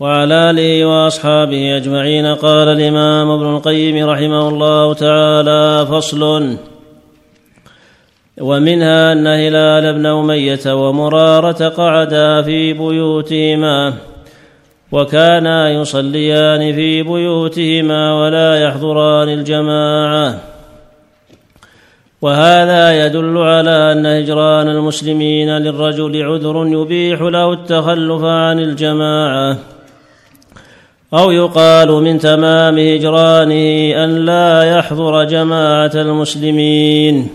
وعلى آله وأصحابه أجمعين قال الإمام ابن القيم رحمه الله تعالى فصل ومنها أن هلال بن أمية ومرارة قعدا في بيوتهما وكانا يصليان في بيوتهما ولا يحضران الجماعة. وهذا يدل على أن هجران المسلمين للرجل عذر يبيح له التخلف عن الجماعة. أو يقال من تمام هجرانه أن لا يحضر جماعة المسلمين.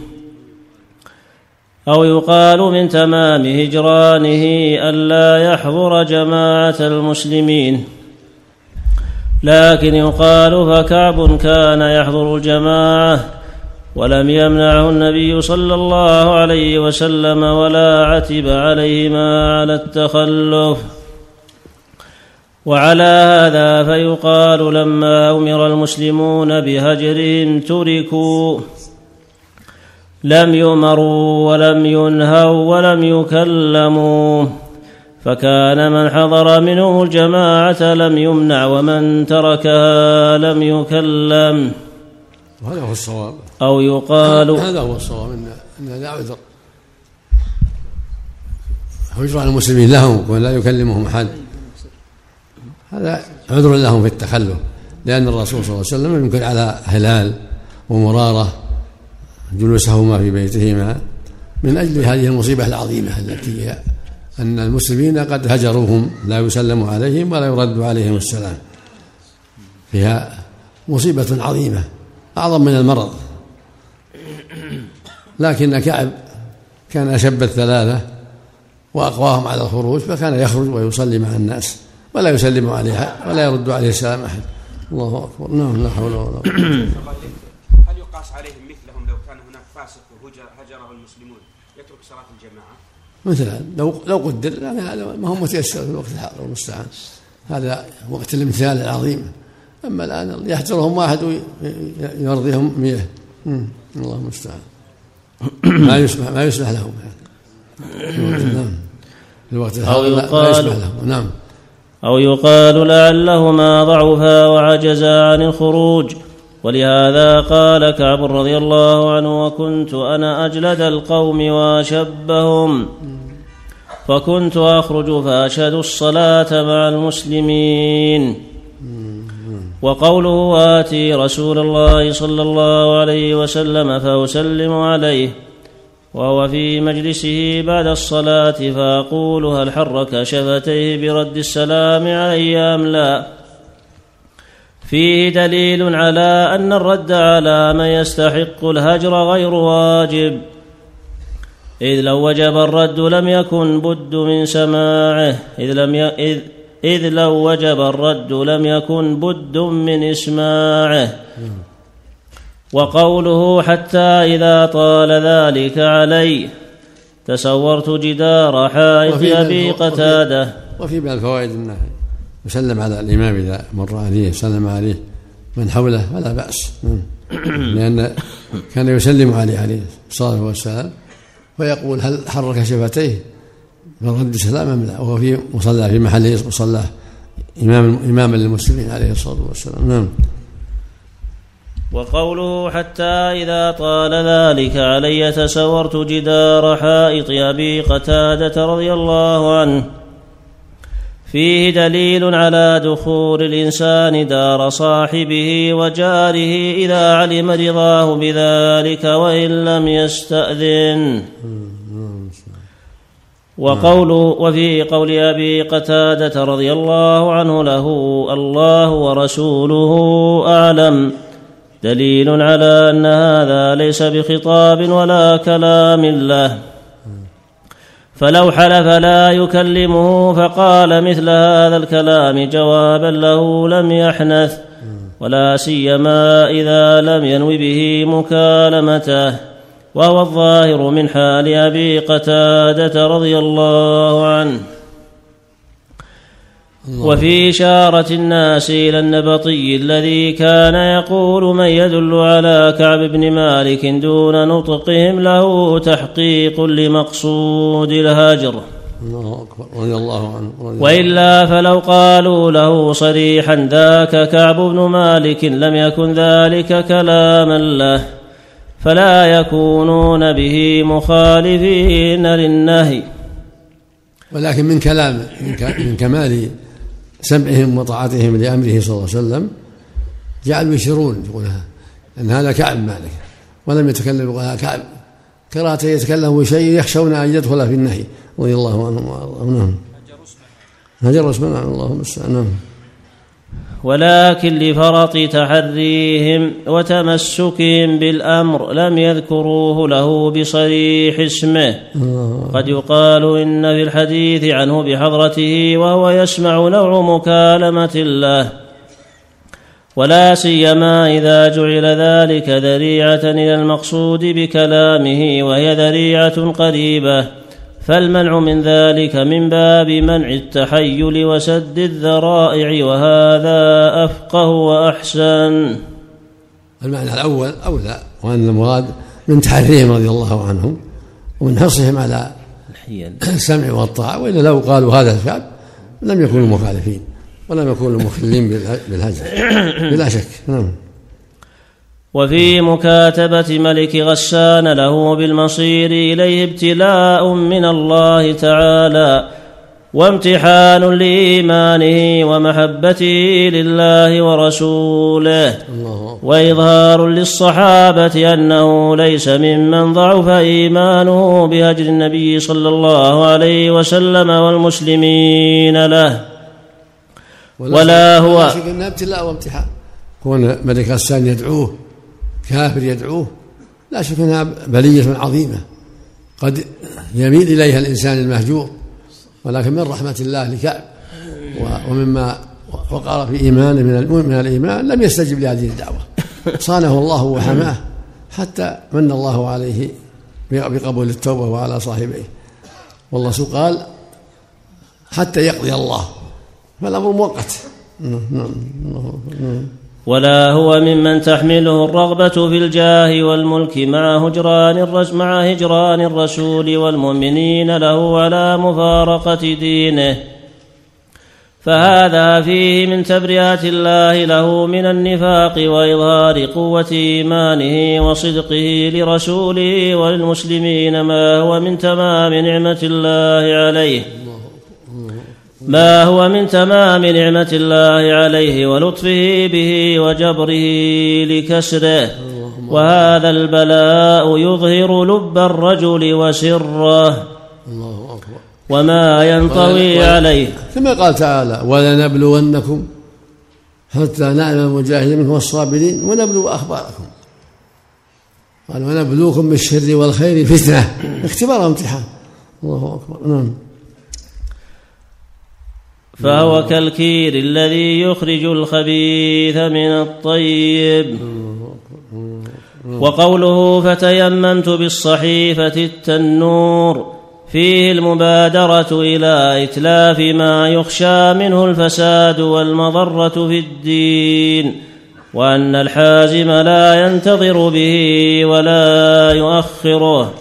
أو يقال من تمام هجرانه أن لا يحضر جماعة المسلمين. لكن يقال فكعب كان يحضر الجماعة ولم يمنعه النبي صلى الله عليه وسلم ولا عتب عليهما على التخلف. وعلى هذا فيقال لما أمر المسلمون بهجرهم تركوا لم يمروا ولم ينهوا ولم يكلموا فكان من حضر منهم الجماعة لم يمنع ومن تركها لم يكلم وهذا هو الصواب. أو يقال هذا هو الصواب ان إن لا عذر هجران المسلمين لهم ولا يكلمهم أحد. هذا عذر لهم في التخلف لأن الرسول صلى الله عليه وسلم ينكر على هلال ومرارة جلوسهما في بيتهما من أجل هذه المصيبة العظيمة التي هي أن المسلمين قد هجروهم لا يسلم عليهم ولا يرد عليهم السلام. فيها مصيبة عظيمة أعظم من المرض. لكن كعب كان أشب الثلاثة وأقواهم على الخروج فكان يخرج ويصلي مع الناس. ولا يسلم عليه ولا يرد عليه السلام أحد. الله أكبر. نعم لا حول ولا قوة. هل يقاس عليهم مثلهم لو كان هناك فاسق وهجره المسلمون؟ يترك صلاة الجماعة؟ مثلا لو لو قدر يعني هذا ما هو متيسر في الوقت الحاضر المستعان. هذا وقت الامتثال العظيم. أما الآن يحجرهم واحد ويرضيهم مئة. الله المستعان. ما يسمح ما يسمح لهم. نعم. في الوقت الحاضر لا يسمح لهم. نعم. أو يقال لعلهما ضعفا وعجزا عن الخروج. ولهذا قال كعب رضي الله عنه وكنت أنا أجلد القوم وأشبهم. فكنت أخرج فأشهد الصلاة مع المسلمين. وقوله آتي رسول الله صلى الله عليه وسلم فأسلم عليه. وهو في مجلسه بعد الصلاة فأقول هل حرك شفتيه برد السلام علي أم لا؟ فيه دليل على أن الرد على من يستحق الهجر غير واجب إذ لو وجب الرد لم يكن بد من سماعه إذ لم ي... إذ... إذ لو وجب الرد لم يكن بد من إسماعه. وقوله حتى إذا طال ذلك علي تصورت جدار حائط أبي قتادة. وفي من الفوائد أنه يسلم على الإمام إذا مر عليه يسلم عليه من حوله فلا بأس. لأن كان يسلم عليه عليه الصلاة والسلام ويقول هل حرك شفتيه؟ من رد السلام أم لا؟ وهو في مصلى في محل مصلاه إمام إماما للمسلمين عليه الصلاة والسلام. نعم. وقوله حتى إذا طال ذلك علي تسورت جدار حائط أبي قتادة رضي الله عنه. فيه دليل على دخول الإنسان دار صاحبه وجاره إذا علم رضاه بذلك وإن لم يستأذن. وقول وفي قول أبي قتادة رضي الله عنه له الله ورسوله أعلم. دليل على أن هذا ليس بخطاب ولا كلام له. فلو حلف لا يكلمه فقال مثل هذا الكلام جوابا له لم يحنث ولا سيما إذا لم ينو به مكالمته. وهو الظاهر من حال أبي قتادة رضي الله عنه. وفي إشارة الناس إلى النبطي الذي كان يقول من يدل على كعب بن مالك دون نطقهم له تحقيق لمقصود الهجر الله أكبر. رضي الله عنه. رضي وإلا فلو قالوا له صريحا ذاك كعب بن مالك لم يكن ذلك كلاما له فلا يكونون به مخالفين للنهي. ولكن من كلام من ك- من كمال سمعهم وطاعتهم لأمره صلى الله عليه وسلم جعلوا يشيرون يقولها إن هذا كعب مالك ولم يتكلم يقول كعب. كراهه يتكلم بشيء يخشون أن يدخل في النهي. رضي الله عنهم وأرضاهم. نعم. هجر اسمه. نعم. اللهم المستعان نعم. ولكن لفرط تحريهم وتمسكهم بالأمر لم يذكروه له بصريح اسمه. الله قد يقال إن في الحديث عنه بحضرته وهو يسمع نوع مكالمة الله ولا سيما إذا جعل ذلك ذريعة إلى المقصود بكلامه وهي ذريعة قريبة. فالمنع من ذلك من باب منع التحيل وسد الذرائع وهذا أفقه وأحسن. المعنى الأول اولى وأن المراد من تحريهم رضي الله عنهم ومن حرصهم على السمع والطاعة وإلا لو قالوا هذا الشعب لم يكونوا مخالفين ولم يكونوا مخلين باله- بالهجر. بلا شك. نعم. وفي مكاتبة ملك غسان له بالمصير إليه ابتلاء من الله تعالى وامتحان لإيمانه ومحبته لله ورسوله. وإظهار للصحابة أنه ليس ممن ضعف إيمانه بهجر النبي صلى الله عليه وسلم والمسلمين له. ولا هو- ابتلاء وامتحان. كون ملك غسان يدعوه. كافر يدعوه لا شك إنها بلية عظيمة. قد يميل إليها الإنسان المهجور ولكن من رحمة الله لكعب ومما وقر في ايمانه من من الإيمان لم يستجب لهذه الدعوة. صانه الله وحماه حتى من الله عليه بقبول التوبة وعلى صاحبيه والله قال حتى يقضي الله. فالأمر مؤقت. نعم نعم نعم. ولا هو ممن تحمله الرغبة في الجاه والملك مع هجران مع هجران الرسول والمؤمنين له على مفارقة دينه. فهذا فيه من تبرئة الله له من النفاق وإظهار قوة إيمانه وصدقه لرسوله وللمسلمين ما هو من تمام نعمة الله عليه. ما هو من تمام نعمة الله عليه ولطفه به وجبره لكسره. وهذا البلاء يظهر لب الرجل وسره. الله أكبر. وما ينطوي عليه. كما قال تعالى ولنبلونكم حتى نعلم المجاهدين منكم والصابرين ونبلو أخباركم. قال ونبلوكم بالشر والخير فتنة. اختبار وامتحان. الله أكبر. نعم. فهو كالكير الذي يخرج الخبيث من الطيب. وقوله فتيممت بالصحيفة التنور فيه المبادرة إلى إتلاف ما يخشى منه الفساد والمضرة في الدين وأن الحازم لا ينتظر به ولا يؤخره.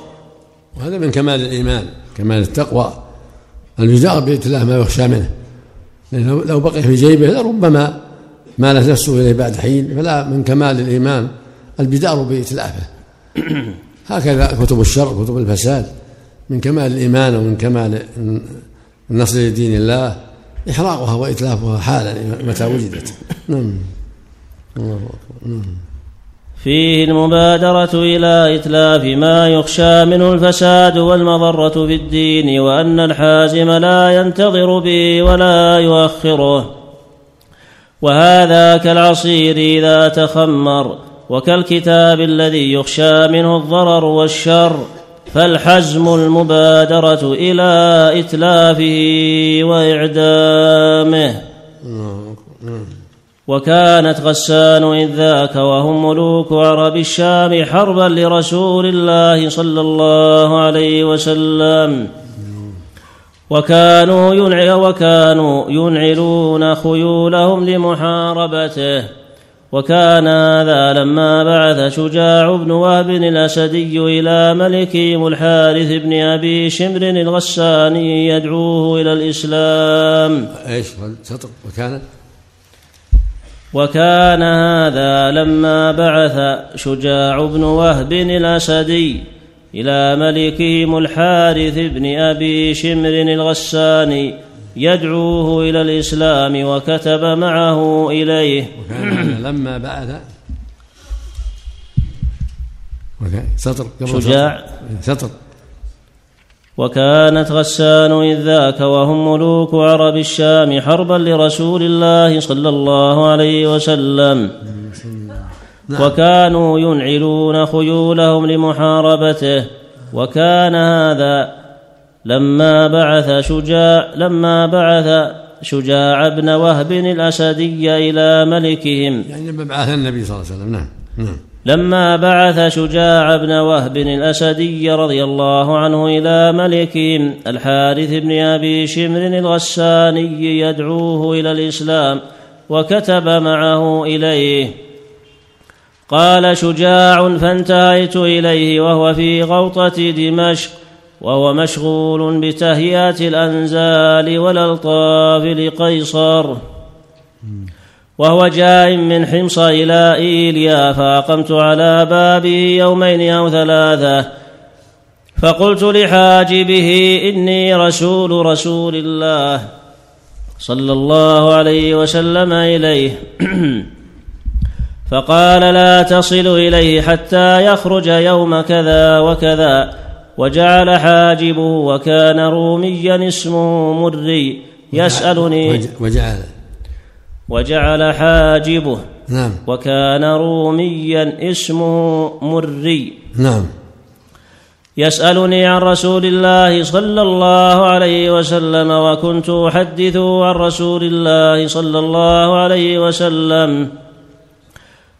وهذا من كمال الإيمان كمال التقوى الجزاء بإتلاف ما يخشى منه. لأنه لو بقي في جيبه لربما مالت نفسه إليه بعد حين فلا من كمال الإيمان البدار بإتلافه. هكذا كتب الشر كتب الفساد من كمال الإيمان ومن كمال النصر لدين الله إحراقها وإتلافها حالا متى وجدت. نعم. الله أكبر. نعم. فيه المبادرة إلى إتلاف ما يخشى منه الفساد والمضرة في الدين وأن الحازم لا ينتظر به ولا يؤخره. وهذا كالعصير إذا تخمر وكالكتاب الذي يخشى منه الضرر والشر. فالحزم المبادرة إلى إتلافه وإعدامه. وكانت غسان إذ ذاك وهم ملوك عرب الشام حربا لرسول الله صلى الله عليه وسلم. وكانوا ينع وكانوا ينعلون خيولهم لمحاربته. وكان هذا لما بعث شجاع بن وهب الأسدي إلى ملكهم الحارث بن أبي شمر الغساني يدعوه إلى الإسلام. إيش؟ سطر وكان وكان هذا لما بعث شجاع بن وهب الأسدي إلى ملكهم الحارث بن أبي شمر الغساني يدعوه إلى الإسلام وكتب معه إليه. وكان لما بعث سطر قبل شجاع. سطر. وكانت غسان إذ ذاك وهم ملوك عرب الشام حربا لرسول الله صلى الله عليه وسلم. وكانوا ينعلون خيولهم لمحاربته. وكان هذا لما بعث شجاع لما بعث شجاع بن وهب الأسدي إلى ملكهم. يعني لما بعث النبي صلى الله عليه وسلم. نعم. نعم. لما بعث شجاع بن وهب الأسدي رضي الله عنه إلى ملكهم الحارث بن أبي شمر الغساني يدعوه إلى الإسلام وكتب معه إليه. قال شجاع فانتهيت إليه وهو في غوطة دمشق وهو مشغول بتهيئة الأنزال والألطاف لقيصر. وهو جاء من حمص إلى إيليا فأقمت على بابه يومين أو ثلاثة. فقلت لحاجبه إني رسول رسول الله صلى الله عليه وسلم إليه. فقال لا تصل إليه حتى يخرج يوم كذا وكذا. وجعل حاجبه وكان روميا اسمه مري يسألني. وج- وجعل وجعل حاجبه. نعم. وكان روميا اسمه مري. نعم. يسألني عن رسول الله صلى الله عليه وسلم وكنت أحدثه عن رسول الله صلى الله عليه وسلم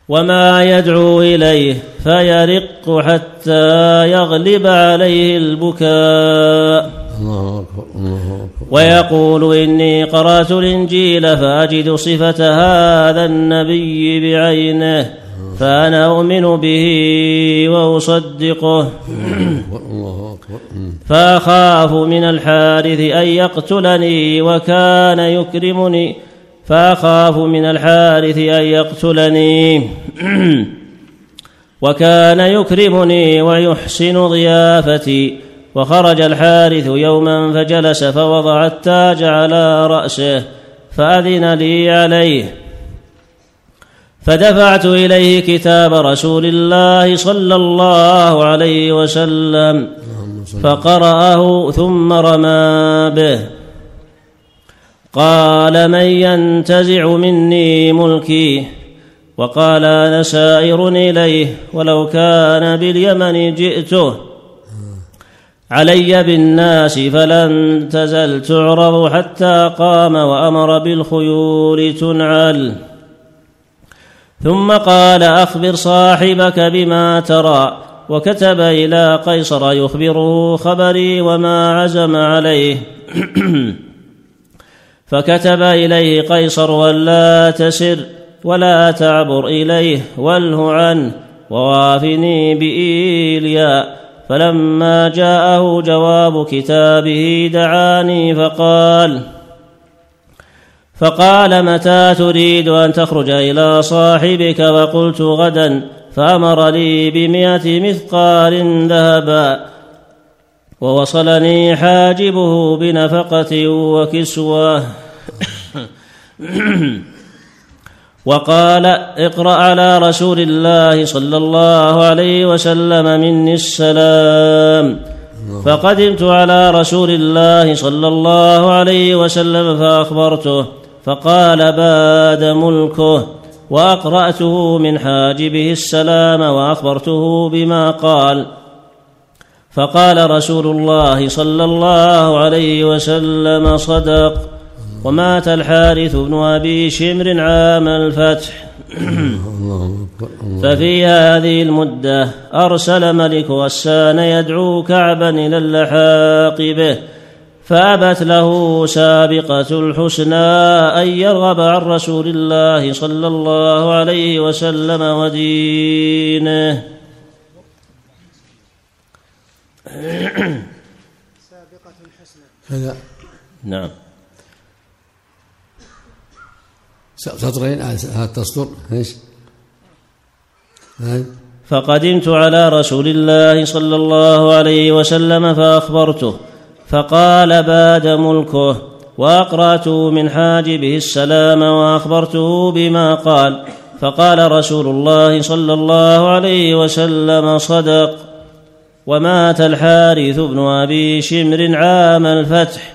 وما يدعو إليه فيرق حتى يغلب عليه البكاء. الله أكبر. الله أكبر ويقول إني قرأت الإنجيل فأجد صفة هذا النبي بعينه فأنا أؤمن به وأصدقه. الله أكبر. مم. فأخاف من الحارث أن يقتلني وكان يكرمني. فأخاف من الحارث أن يقتلني. وكان يكرمني ويحسن ضيافتي. وخرج الحارث يوما فجلس فوضع التاج على رأسه فأذن لي عليه. فدفعت إليه كتاب رسول الله صلى الله عليه وسلم فقرأه ثم رمى به. قال من ينتزع مني ملكي؟ وقال أنا سائر إليه ولو كان باليمن جئته. علي بالناس فلن تزل تعرض حتى قام وأمر بالخيول تنعل. ثم قال أخبر صاحبك بما ترى. وكتب إلى قيصر يخبره خبري وما عزم عليه. فكتب إليه قيصر ولا تسر ولا تعبر إليه واله عنه ووافني بإيليا فلما جاءه جواب كتابه دعاني فقال فقال متى تريد أن تخرج إلى صاحبك؟ وقلت غدا فأمر لي بمئة مثقال ذهبا ووصلني حاجبه بنفقة وكسوة. وقال اقرأ على رسول الله صلى الله عليه وسلم مني السلام. فقدمت على رسول الله صلى الله عليه وسلم فأخبرته فقال باد ملكه وأقرأته من حاجبه السلام وأخبرته بما قال. فقال رسول الله صلى الله عليه وسلم صدق. ومات الحارث بن أبي شمر عام الفتح. ففي هذه المدة أرسل ملك غسان يدعو كعبا إلى اللحاق به فأبت له سابقة الحسنى أن يرغب عن رسول الله صلى الله عليه وسلم ودينه. سابقة الحسنى. نعم. سطرين هذا التسطر إيش؟ فقدمت على رسول الله صلى الله عليه وسلم فأخبرته فقال باد ملكه وأقرأته من حاجبه السلام وأخبرته بما قال فقال رسول الله صلى الله عليه وسلم صدق. ومات الحارث بن أبي شمر عام الفتح.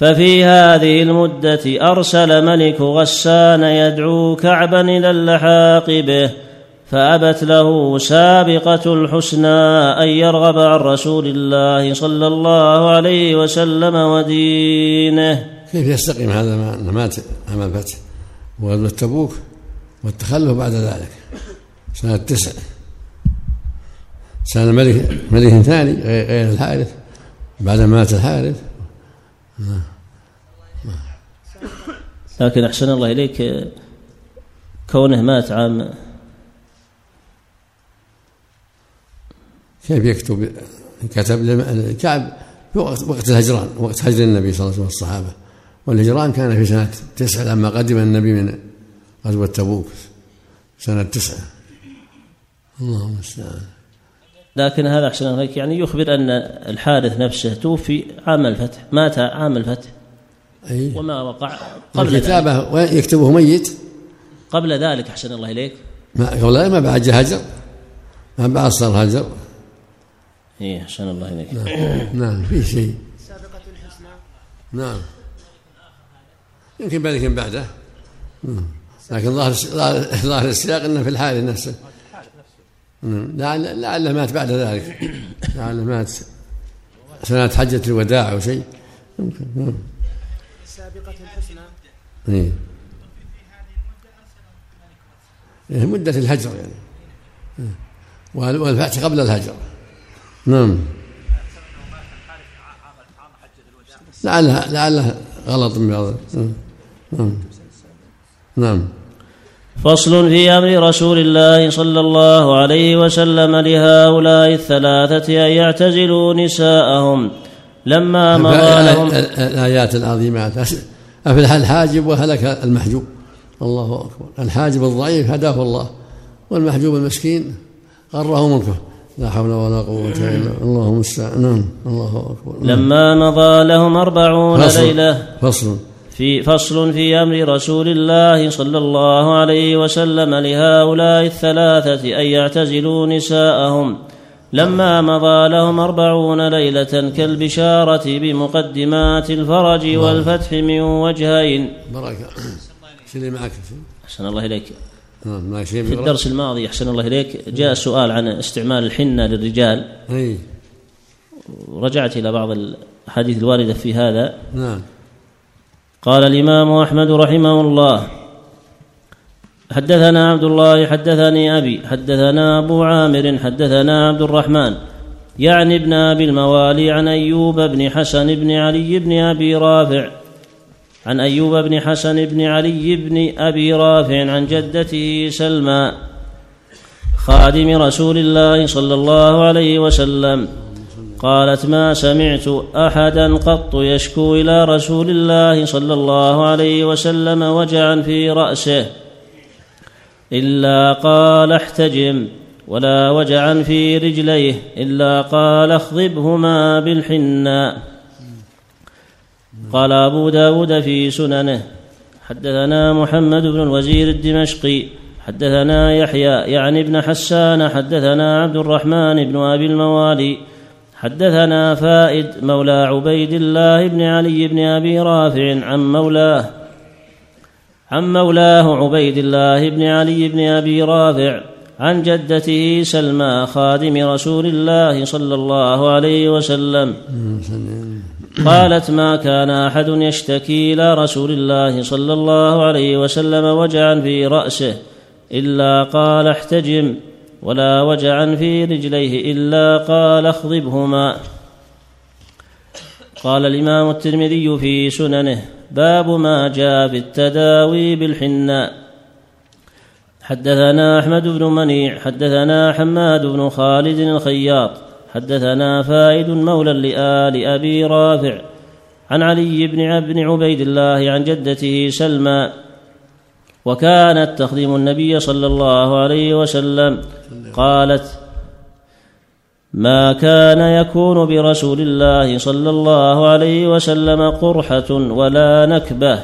ففي هذه المدة أرسل ملك غسان يدعو كعبا إلى اللحاق به فأبت له سابقة الحسنى أن يرغب عن رسول الله صلى الله عليه وسلم ودينه. كيف يستقيم هذا ما مات أمام الفتح؟ وغزوة تبوك والتخلف بعد ذلك. سنة تسع سنة ملك ملك ثاني غير الحارث بعد ما مات الحارث. لكن أحسن الله إليك كونه مات عام. كيف يكتب؟ كتب كعب في وقت الهجران وقت هجر النبي صلى الله عليه وسلم والصحابة. والهجران كان في سنة تسعة لما قدم النبي من غزوة تبوك سنة تسعة. اللهم المستعان لكن هذا أحسن عليك يعني يخبر أن الحارث نفسه توفي عام الفتح مات عام الفتح. أي وما وقع قبل الكتابة يكتبه؟ ميت. قبل ذلك أحسن الله إليك. ما قبل ما بعد هجر. ما بعد صار هجر. إيه أحسن الله إليك. نعم. نعم في شيء. سابقة الحسنى. نعم. يمكن يمكن بعده. نعم. لكن ظاهر ظاهر السياق إنه في الحال نفسه. نعم. لعل لعله مات بعد ذلك. لعله مات. سنة حجة الوداع أو شيء. يمكن نعم. سابقة الحسنى. إيه. إيه مدة الهجر يعني. إيه. والفتح قبل الهجر؟ نعم. لعلها لعلها غلط من بعض. نعم. نعم. فصل في أمر رسول الله صلى الله عليه وسلم لهؤلاء الثلاثة أن يعتزلوا نساءهم. لما مضى لهم الايات العظيمات افلح الحاجب وهلك المحجوب؟ الله أكبر. الحاجب الضعيف هداه الله والمحجوب المسكين غره ملكه. لا حول ولا قوة إلا الله المستعان. نعم. الله أكبر. نعم. لما مضى لهم أربعون فصل. ليلة. فصل. في فصل في أمر رسول الله صلى الله عليه وسلم لهؤلاء الثلاثة أن يعتزلوا نساءهم. لما مضى لهم أربعون ليلة كالبشارة بمقدمات الفرج والفتح من وجهين. بركة شيل معك أحسن الله إليك. نعم في الدرس الماضي أحسن الله إليك جاء سؤال عن استعمال الحنة للرجال. أي. رجعت إلى بعض الأحاديث الواردة في هذا. نعم. قال الإمام أحمد رحمه الله حدثنا عبد الله حدثني أبي حدثنا أبو عامر حدثنا عبد الرحمن. يعني ابن أبي الموالي عن أيوب بن حسن بن علي بن أبي رافع. عن أيوب بن حسن بن علي بن أبي رافع عن جدته سلمى خادم رسول الله صلى الله عليه وسلم. قالت ما سمعت أحدا قط يشكو إلى رسول الله صلى الله عليه وسلم وجعا في رأسه. إلا قال احتجم ولا وجعا في رجليه إلا قال اخضبهما بالحناء قال أبو داود في سننه حدثنا محمد بن الوزير الدمشقي حدثنا يحيى يعني ابن حسان حدثنا عبد الرحمن بن أبي الموالي حدثنا فائد مولى عبيد الله بن علي بن أبي رافع عن مولاه عن مولاه عبيد الله بن علي بن أبي رافع عن جدته سلمى خادم رسول الله صلى الله عليه وسلم. قالت ما كان أحد يشتكي إلى رسول الله صلى الله عليه وسلم وجعا في رأسه إلا قال احتجم ولا وجعا في رجليه إلا قال اخضبهما قال الإمام الترمذي في سننه باب ما جاء في التداوي بالحناء حدثنا أحمد بن منيع حدثنا حماد بن خالد الخياط حدثنا فائد مولى لآل أبي رافع عن علي بن بن عبيد الله عن جدته سلمى وكانت تخدم النبي صلى الله عليه وسلم. قالت ما كان يكون برسول الله صلى الله عليه وسلم قرحة ولا نكبة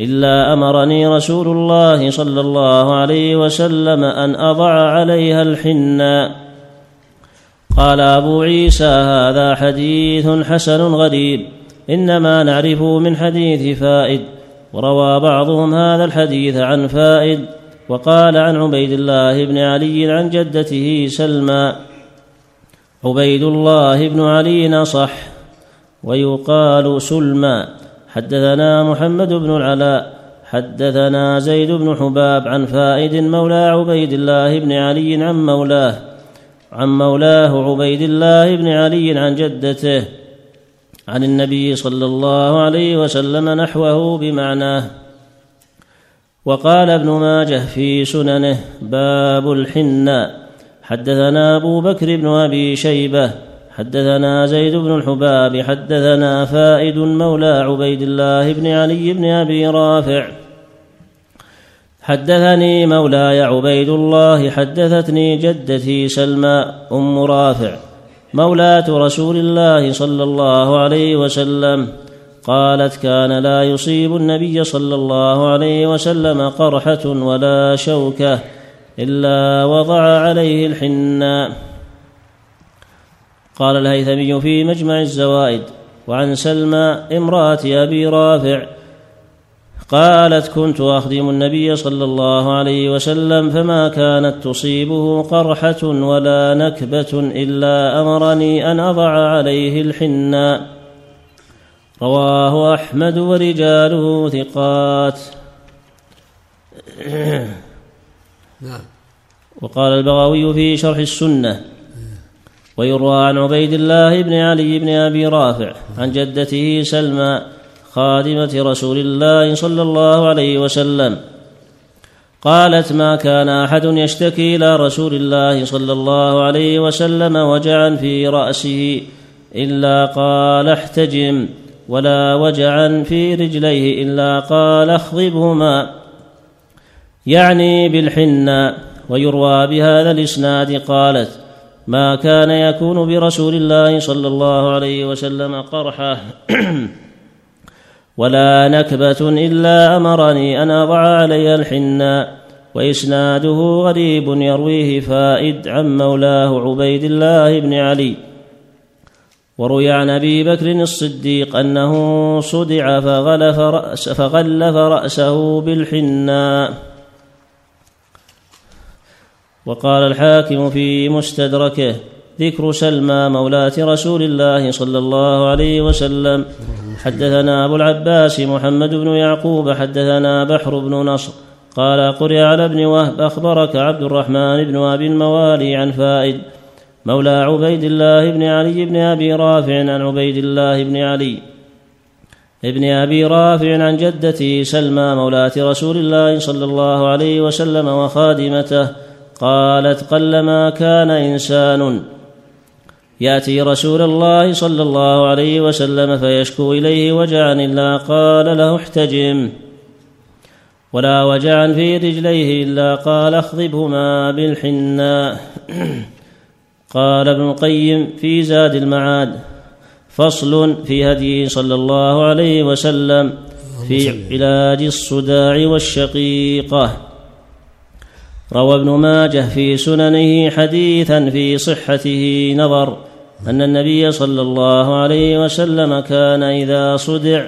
إلا أمرني رسول الله صلى الله عليه وسلم أن أضع عليها الحناء قال أبو عيسى هذا حديث حسن غريب إنما نعرفه من حديث فائد وروى بعضهم هذا الحديث عن فائد وقال عن عبيد الله بن علي عن جدته سلمى. عبيد الله بن علي صح ويقال سلمى حدثنا محمد بن العلاء حدثنا زيد بن حباب عن فائد مولى عبيد الله بن علي عن مولاه عن مولاه عبيد الله بن علي عن جدته عن النبي صلى الله عليه وسلم نحوه بمعناه. وقال ابن ماجه في سننه باب الحناء حدثنا أبو بكر بن أبي شيبة حدثنا زيد بن الحباب حدثنا فائد مولى عبيد الله بن علي بن أبي رافع. حدثني مولاي عبيد الله حدثتني جدتي سلمى أم رافع مولاة رسول الله صلى الله عليه وسلم قالت كان لا يصيب النبي صلى الله عليه وسلم قرحة ولا شوكة إلا وضع عليه الحناء قال الهيثمي في مجمع الزوائد وعن سلمى امرأة أبي رافع قالت كنت أخدم النبي صلى الله عليه وسلم فما كانت تصيبه قرحة ولا نكبة إلا أمرني أن أضع عليه الحناء رواه أحمد ورجاله ثقات. نعم. وقال البغوي في شرح السنة ويروى عن عبيد الله بن علي بن أبي رافع عن جدته سلمى خادمة رسول الله صلى الله عليه وسلم قالت ما كان أحد يشتكي إلى رسول الله صلى الله عليه وسلم وجعا في رأسه إلا قال احتجم ولا وجعا في رجليه إلا قال اخضبهما يعني بالحنى ويروى بهذا الإسناد قالت ما كان يكون برسول الله صلى الله عليه وسلم قرحة ولا نكبة إلا أمرني أن أضع علي الحناء وإسناده غريب يرويه فائد عن مولاه عبيد الله بن علي. وروي عن أبي بكر الصديق أنه صدع فغلف, رأس فغلف رأسه بالحناء وقال الحاكم في مستدركه ذكر سلمى مولاة رسول الله صلى الله عليه وسلم. حدثنا أبو العباس محمد بن يعقوب حدثنا بحر بن نصر قال قرئ على ابن وهب أخبرك عبد الرحمن بن أبي الموالي عن فائد مولى عبيد الله بن علي بن أبي رافع عن عبيد الله بن علي ابن أبي رافع عن جدته سلمى مولاة رسول الله صلى الله عليه وسلم وخادمته قالت قلما كان إنسان يأتي رسول الله صلى الله عليه وسلم فيشكو إليه وجعا إلا قال له احتجم ولا وجعا في رجليه إلا قال اخضبهما بالحناء قال ابن القيم في زاد المعاد فصل في هديه صلى الله عليه وسلم في علاج الصداع والشقيقة. روى ابن ماجه في سننه حديثا في صحته نظر أن النبي صلى الله عليه وسلم كان إذا صدع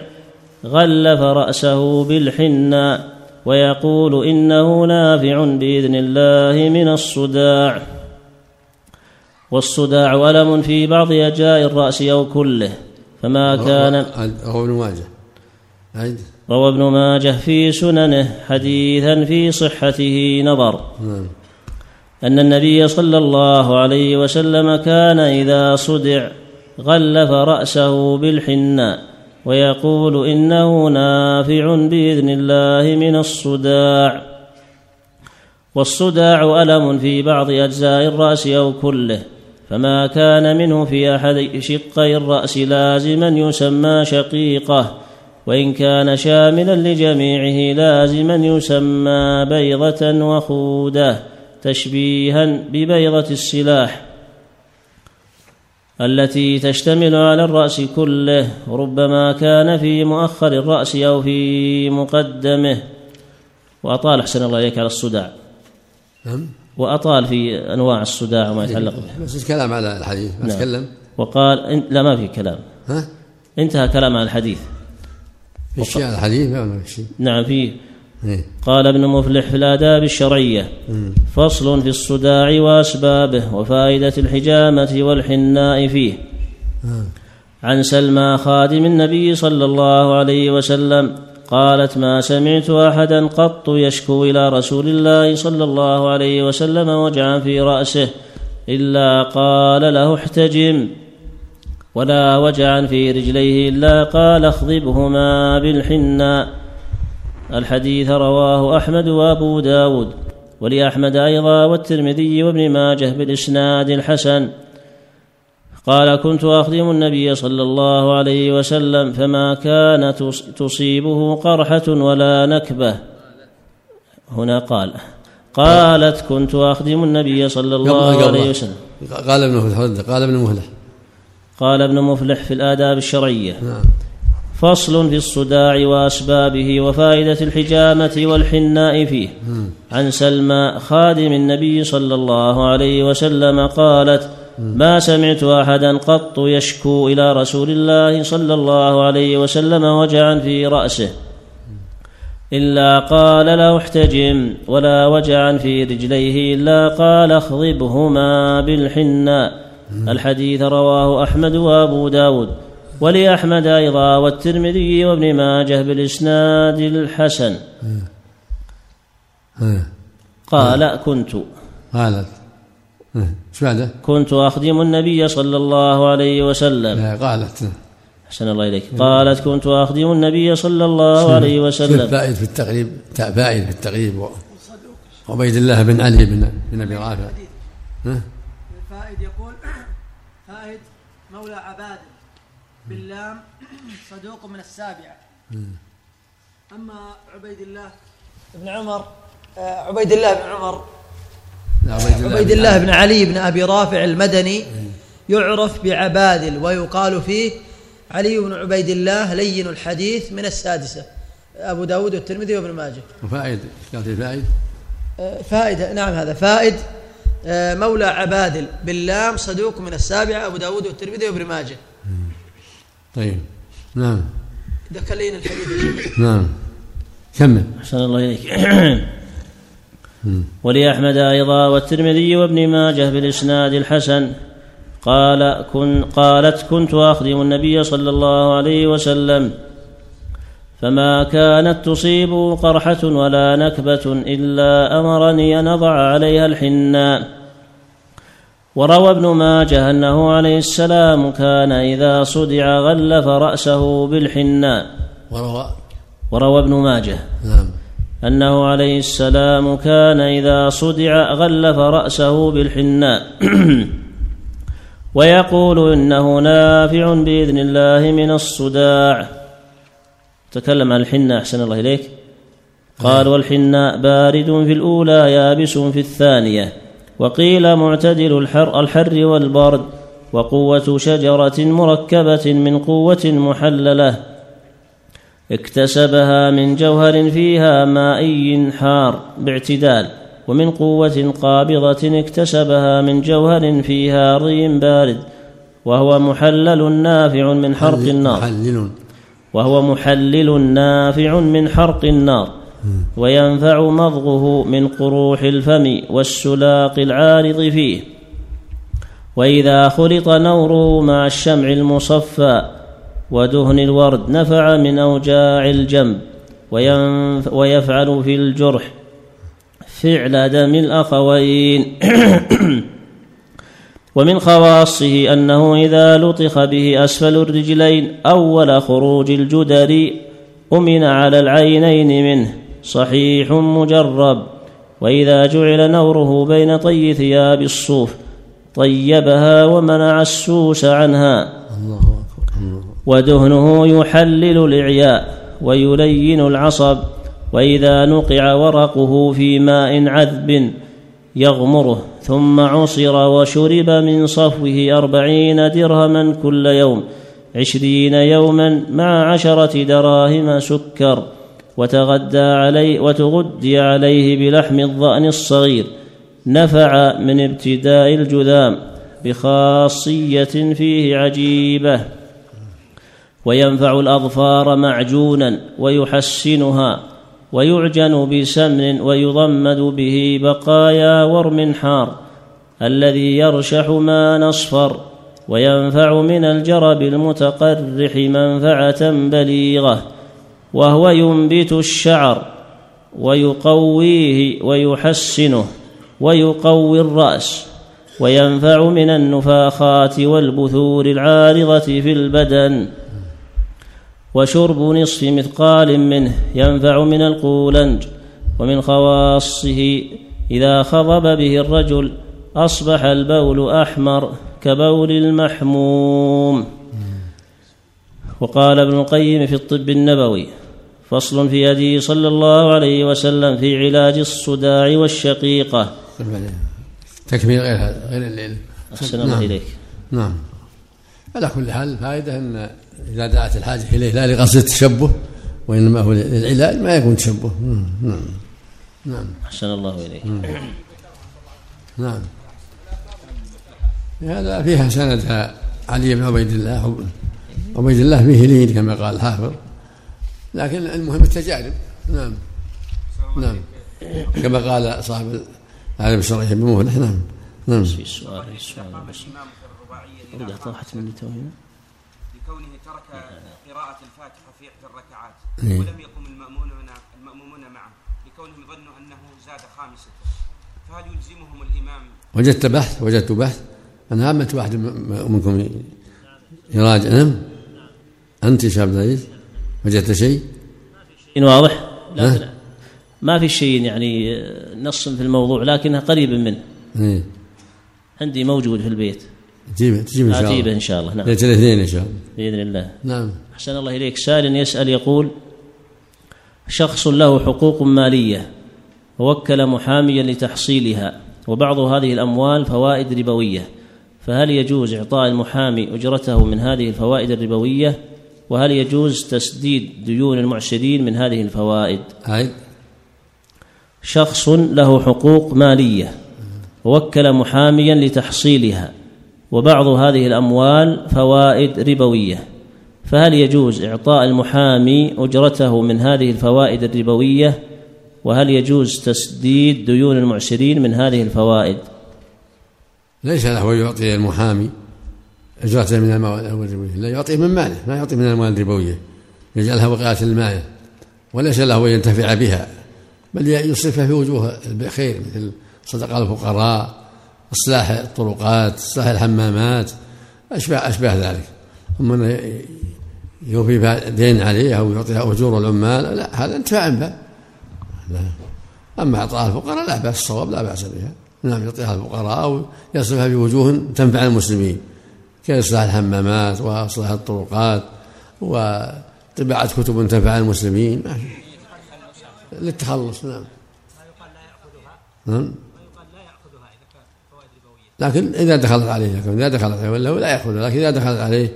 غلف رأسه بالحنى ويقول إنه نافع بإذن الله من الصداع. والصداع ألم في بعض أجاء الرأس أو كله فما كان روى ابن ماجه. روى ابن ماجه في سننه حديثا في صحته نظر. نعم. أن النبي صلى الله عليه وسلم كان إذا صدع غلف رأسه بالحناء ويقول إنه نافع بإذن الله من الصداع. والصداع ألم في بعض أجزاء الرأس أو كله فما كان منه في أحد شقي الرأس لازما يسمى شقيقة. وإن كان شاملا لجميعه لازما يسمى بيضة وخودة تشبيها ببيضة السلاح التي تشتمل على الرأس كله ربما كان في مؤخر الرأس أو في مقدمه. وأطال أحسن الله إليك على الصداع. نعم. وأطال في أنواع الصداع وما يتعلق به. بس كلام على الحديث. ما نعم. تكلم وقال لا ما في كلام. ها؟ انتهى كلام عن الحديث. في شيء على الحديث ما في شيء. نعم فيه إيه. قال ابن مفلح في الآداب الشرعية فصل في الصداع وأسبابه وفائدة الحجامة والحناء فيه. آه. عن سلمى خادم النبي صلى الله عليه وسلم قالت ما سمعت أحدا قط يشكو إلى رسول الله صلى الله عليه وسلم وجعا في رأسه إلا قال له احتجم. ولا وجعا في رجليه إلا قال اخضبهما بالحناء الحديث رواه أحمد وأبو داود ولأحمد أيضا والترمذي وابن ماجه بالإسناد الحسن. قال كنت أخدم النبي صلى الله عليه وسلم فما كان تصيبه قرحة ولا نكبة. هنا قال قالت كنت أخدم النبي صلى الله عليه وسلم. قال ابن مفلح قال ابن مفلح قال ابن مفلح في الآداب الشرعية. نعم. فصل في الصداع وأسبابه وفائدة الحجامة والحناء فيه. عن سلمى خادم النبي صلى الله عليه وسلم قالت ما سمعت أحدا قط يشكو إلى رسول الله صلى الله عليه وسلم وجعا في رأسه. إلا قال له أحتجم ولا وجعا في رجليه إلا قال اخضبهما بالحناء الحديث رواه أحمد وأبو داود ولأحمد أيضا والترمذي وابن ماجه بالإسناد الحسن. قال كنت. قالت بعده؟ كنت أخدم النبي صلى الله عليه وسلم. قالت. أحسن الله إليك. قالت كنت أخدم النبي صلى الله عليه وسلم. فائد في التقريب فائد في التقريب عبيد الله بن علي بن بن أبي رافع ها؟ فائد يقول فائد مولى عباد باللام صدوق من السابعة أما عبيد الله بن عمر آه، عبيد الله بن عمر لا، عبيد الله. بن علي بن أبي رافع المدني يعرف بعبادل ويقال فيه علي بن عبيد الله لين الحديث من السادسة. أبو داود والترمذي وابن ماجه. وفائد في فائد؟ آه، فائدة نعم هذا فائد. آه، مولى عبادل باللام صدوق من السابعة أبو داود والترمذي وابن ماجه. طيب. نعم. ذكر لين الحديث. نعم. كمل. أحسن الله إليك. ولأحمد أيضا والترمذي وابن ماجه بالإسناد الحسن. قال كن قالت كنت أخدم النبي صلى الله عليه وسلم. فما كانت تصيب قرحة ولا نكبة إلا أمرني أن أضع عليها الحناء وروى ابن ماجه أنه عليه السلام كان إذا صدع غلف رأسه بالحناء وروى. وروى ابن ماجه نعم. أنه عليه السلام كان إذا صدع غلف رأسه بالحناء ويقول إنه نافع بإذن الله من الصداع. تكلم عن الحناء أحسن الله إليك. قال والحناء بارد في الأولى يابس في الثانية. وقيل معتدل الحر, الحر والبرد. وقوة شجرة مركبة من قوة محللة. اكتسبها من جوهر فيها مائي حار باعتدال. ومن قوة قابضة اكتسبها من جوهر فيها ري بارد. وهو محلل نافع من حرق النار. محلل. وهو محلل نافع من حرق النار وينفع مضغه من قروح الفم والسلاق العارض فيه. وإذا خلط نوره مع الشمع المصفى ودهن الورد نفع من أوجاع الجنب ويفعل في الجرح فعل دم الأخوين. ومن خواصه أنه إذا لطخ به أسفل الرجلين أول خروج الجدر أمن على العينين منه صحيح مجرب وإذا جعل نوره بين طي ثياب الصوف طيبها ومنع السوس عنها ودهنه يحلل الإعياء ويلين العصب وإذا نقع ورقه في ماء عذب يغمره ثم عصر وشرب من صفوه أربعين درهما كل يوم عشرين يوما مع عشرة دراهم سكر وتغدى عليه وتغدي عليه بلحم الضأن الصغير نفع من ابتداء الجذام بخاصية فيه عجيبة وينفع الأظفار معجونا ويحسنها ويعجن بسمن ويضمد به بقايا ورم حار الذي يرشح ما نصفر وينفع من الجرب المتقرح منفعة بليغة وهو ينبت الشعر ويقويه ويحسنه ويقوي الرأس وينفع من النفاخات والبثور العارضة في البدن وشرب نصف مثقال منه ينفع من القولنج ومن خواصه إذا خضب به الرجل أصبح البول أحمر كبول المحموم. وقال ابن القيم في الطب النبوي فصل في هديه صلى الله عليه وسلم في علاج الصداع والشقيقة. تكميل غير هذا غير الليل أحسن الله نعم. إليك. نعم. على كل حال الفائدة أن إذا دعت الحاجة إليه لا لقصد التشبه وإنما هو للعلاج ما يكون تشبه. نعم نعم أحسن الله إليك. نعم. هذا فيها سند علي بن عبيد الله عبيد الله به لين كما قال الحافظ لكن المهم التجارب. نعم. نعم. كما قال صاحب العالم الشرعي بمهله. نعم. نعم. في سؤال السؤال. بس طاحت من توهنا لكونه ترك قراءة الفاتحة في إحدى الركعات إيه. ولم يقم المأمون المأمومون معه لكونهم ظنوا أنه زاد خامسة. فهل يلزمهم الإمام؟ وجدت بحث وجدت بحث. أنا عمت واحد منكم يراجع. نعم. أنت يا عبد العزيز وجدت شيء؟ إن واضح؟ لا ما في شيء يعني نص في الموضوع لكنها قريب منه إيه؟ عندي موجود في البيت. تجيبه تجيبه إن شاء الله. إن شاء الله. نعم. ليله الاثنين إن شاء الله. بإذن الله. نعم. أحسن الله إليك. سائل يسأل يقول شخص له حقوق مالية ووكل محاميا لتحصيلها وبعض هذه الأموال فوائد ربوية فهل يجوز إعطاء المحامي أجرته من هذه الفوائد الربوية؟ وهل يجوز تسديد ديون المعسرين من هذه الفوائد؟ هاي. شخص له حقوق مالية ووكل محاميا لتحصيلها وبعض هذه الأموال فوائد ربوية. فهل يجوز إعطاء المحامي أجرته من هذه الفوائد الربوية؟ وهل يجوز تسديد ديون المعسرين من هذه الفوائد؟ ليس له يعطي المحامي اجرته من المواد الربوية. لا يعطيه من ماله ما يعطي من الاموال الربوية. يجعلها وقاية للمال وليس له ان ينتفع بها بل يصرفها في وجوه الخير مثل صدقة الفقراء اصلاح الطرقات اصلاح الحمامات اشباه اشباه ذلك. أما يوفي دين عليه أو يعطيها أجور العمال لا هذا انتفاع به. أما اعطاء الفقراء لا بأس الصواب لا بأس بها. نعم يعطيها الفقراء أو يصرفها في وجوه تنفع المسلمين كاصلاح الحمامات واصلاح الطرقات وطباعة كتب تنفع المسلمين. للتخلص نعم. نعم. لكن إذا دخلت عليه لكن إذا دخلت عليه ولا لا يأخذها لكن إذا دخلت عليه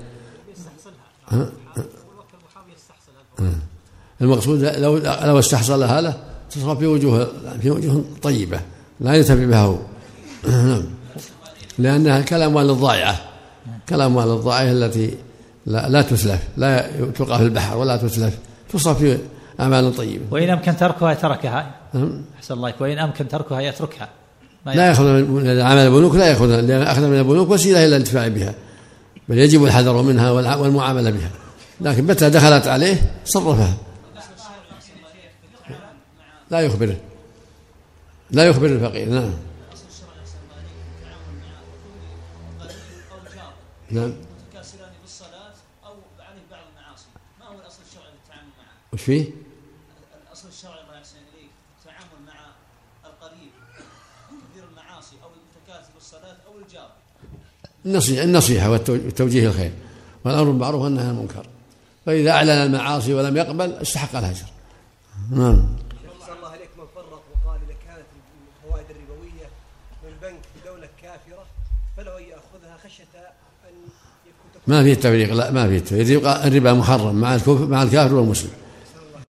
المقصود لو لو استحصلها له تصرف في وجوه في وجوه طيبة لا ينتفع بها هو. نعم. لأنها كالأموال الضائعة كالأموال الضائعة التي لا, لا تسلف لا تلقى في البحر ولا تسلف تصرف في أعمال طيبة. وإن أمكن تركها تركها أحسن الله وإن أمكن تركها يتركها. لا يأخذ. من عمل البنوك لا يأخذ لأن أخذ من البنوك وسيلة إلى الانتفاع بها. بل يجب الحذر منها والمعاملة بها. لكن متى دخلت عليه؟ صرفها. لا يخبره. لا يخبر الفقير نعم. نعم. متكاسلان في الصلاة أو بعض المعاصي. ما هو الأصل الشرعي في التعامل معه؟ وش فيه؟ الأصل الشرعي الله يحسن إليك التعامل مع القريب كثير المعاصي أو المتكاسل في الصلاة أو الجار النصيحة النصيحة والتوجيه الخير. والأمر بالمعروف والنهي عن المنكر. فإذا أعلن المعاصي ولم يقبل استحق الهجر. نعم. الله عليك من فرط وقال إذا كانت الفوائد الربوية من بنك في دولة كافرة أن يأخذها خشية أن يكون ما فيه التفريق لا ما فيه التفريق الربا محرم مع الكفر مع الكافر والمسلم.